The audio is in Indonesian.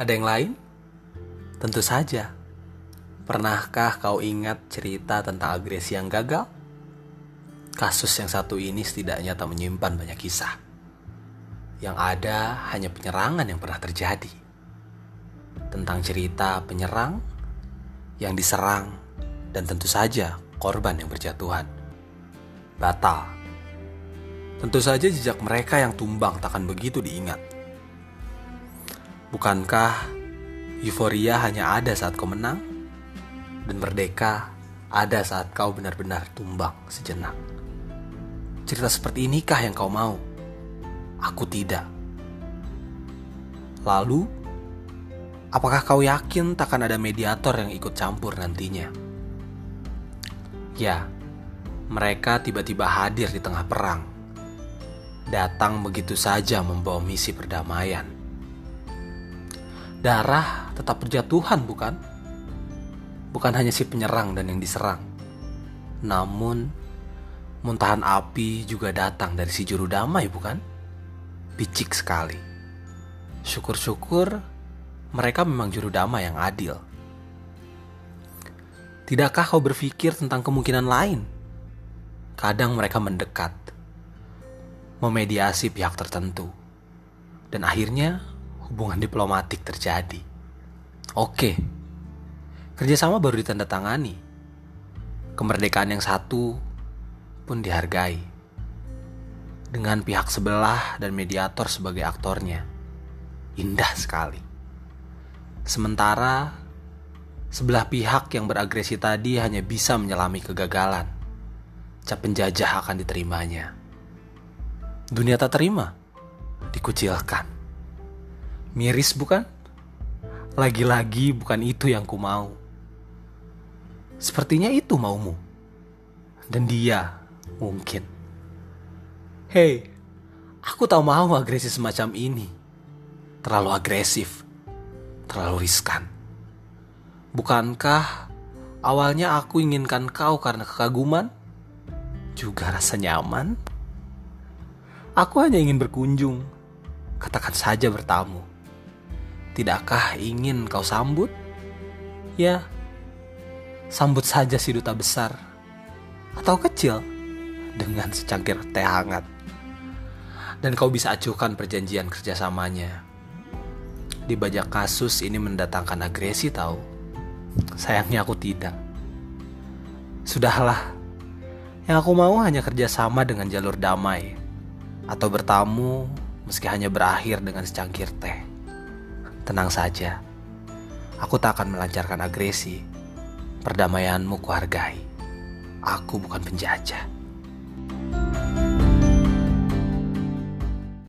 Ada yang lain? Tentu saja. Pernahkah kau ingat cerita tentang agresi yang gagal? Kasus yang satu ini setidaknya tak menyimpan banyak kisah. Yang ada hanya penyerangan yang pernah terjadi. Tentang cerita penyerang yang diserang dan tentu saja korban yang berjatuhan. Batal. Tentu saja jejak mereka yang tumbang takkan begitu diingat. Bukankah euforia hanya ada saat kau menang? Dan merdeka ada saat kau benar-benar tumbang sejenak. Cerita seperti inikah yang kau mau? Aku tidak. Lalu, apakah kau yakin takkan ada mediator yang ikut campur nantinya? Ya, mereka tiba-tiba hadir di tengah perang. Datang begitu saja membawa misi perdamaian. Darah tetap berjatuhan, bukan? Bukan hanya si penyerang dan yang diserang. Namun, muntahan api juga datang dari si juru damai, bukan? Picik sekali. Syukur-syukur mereka memang juru damai yang adil. Tidakkah kau berpikir tentang kemungkinan lain? Kadang mereka mendekat, memediasi pihak tertentu, dan akhirnya hubungan diplomatik terjadi. Oke, kerjasama baru ditandatangani. Kemerdekaan yang satu pun dihargai. Dengan pihak sebelah dan mediator sebagai aktornya. Indah sekali. Sementara sebelah pihak yang beragresi tadi hanya bisa menyelami kegagalan. Cap penjajah akan diterimanya. Dunia tak terima, dikucilkan. Miris bukan? Lagi-lagi bukan itu yang ku mau. Sepertinya itu maumu. Dan dia mungkin. Hei, aku tak mau agresi semacam ini. Terlalu agresif, terlalu riskan. Bukankah awalnya aku inginkan kau karena kekaguman? Juga rasa nyaman? Aku hanya ingin berkunjung, katakan saja bertamu. Tidakkah ingin kau sambut? Ya, sambut saja si duta besar atau kecil dengan secangkir teh hangat. Dan kau bisa acuhkan perjanjian kerjasamanya. Di bajak kasus ini mendatangkan agresi tahu. Sayangnya aku tidak. Sudahlah. Yang aku mau hanya kerjasama dengan jalur damai. Atau bertamu meski hanya berakhir dengan secangkir teh. Tenang saja, aku tak akan melancarkan agresi. Perdamaianmu kuhargai. Aku bukan penjajah.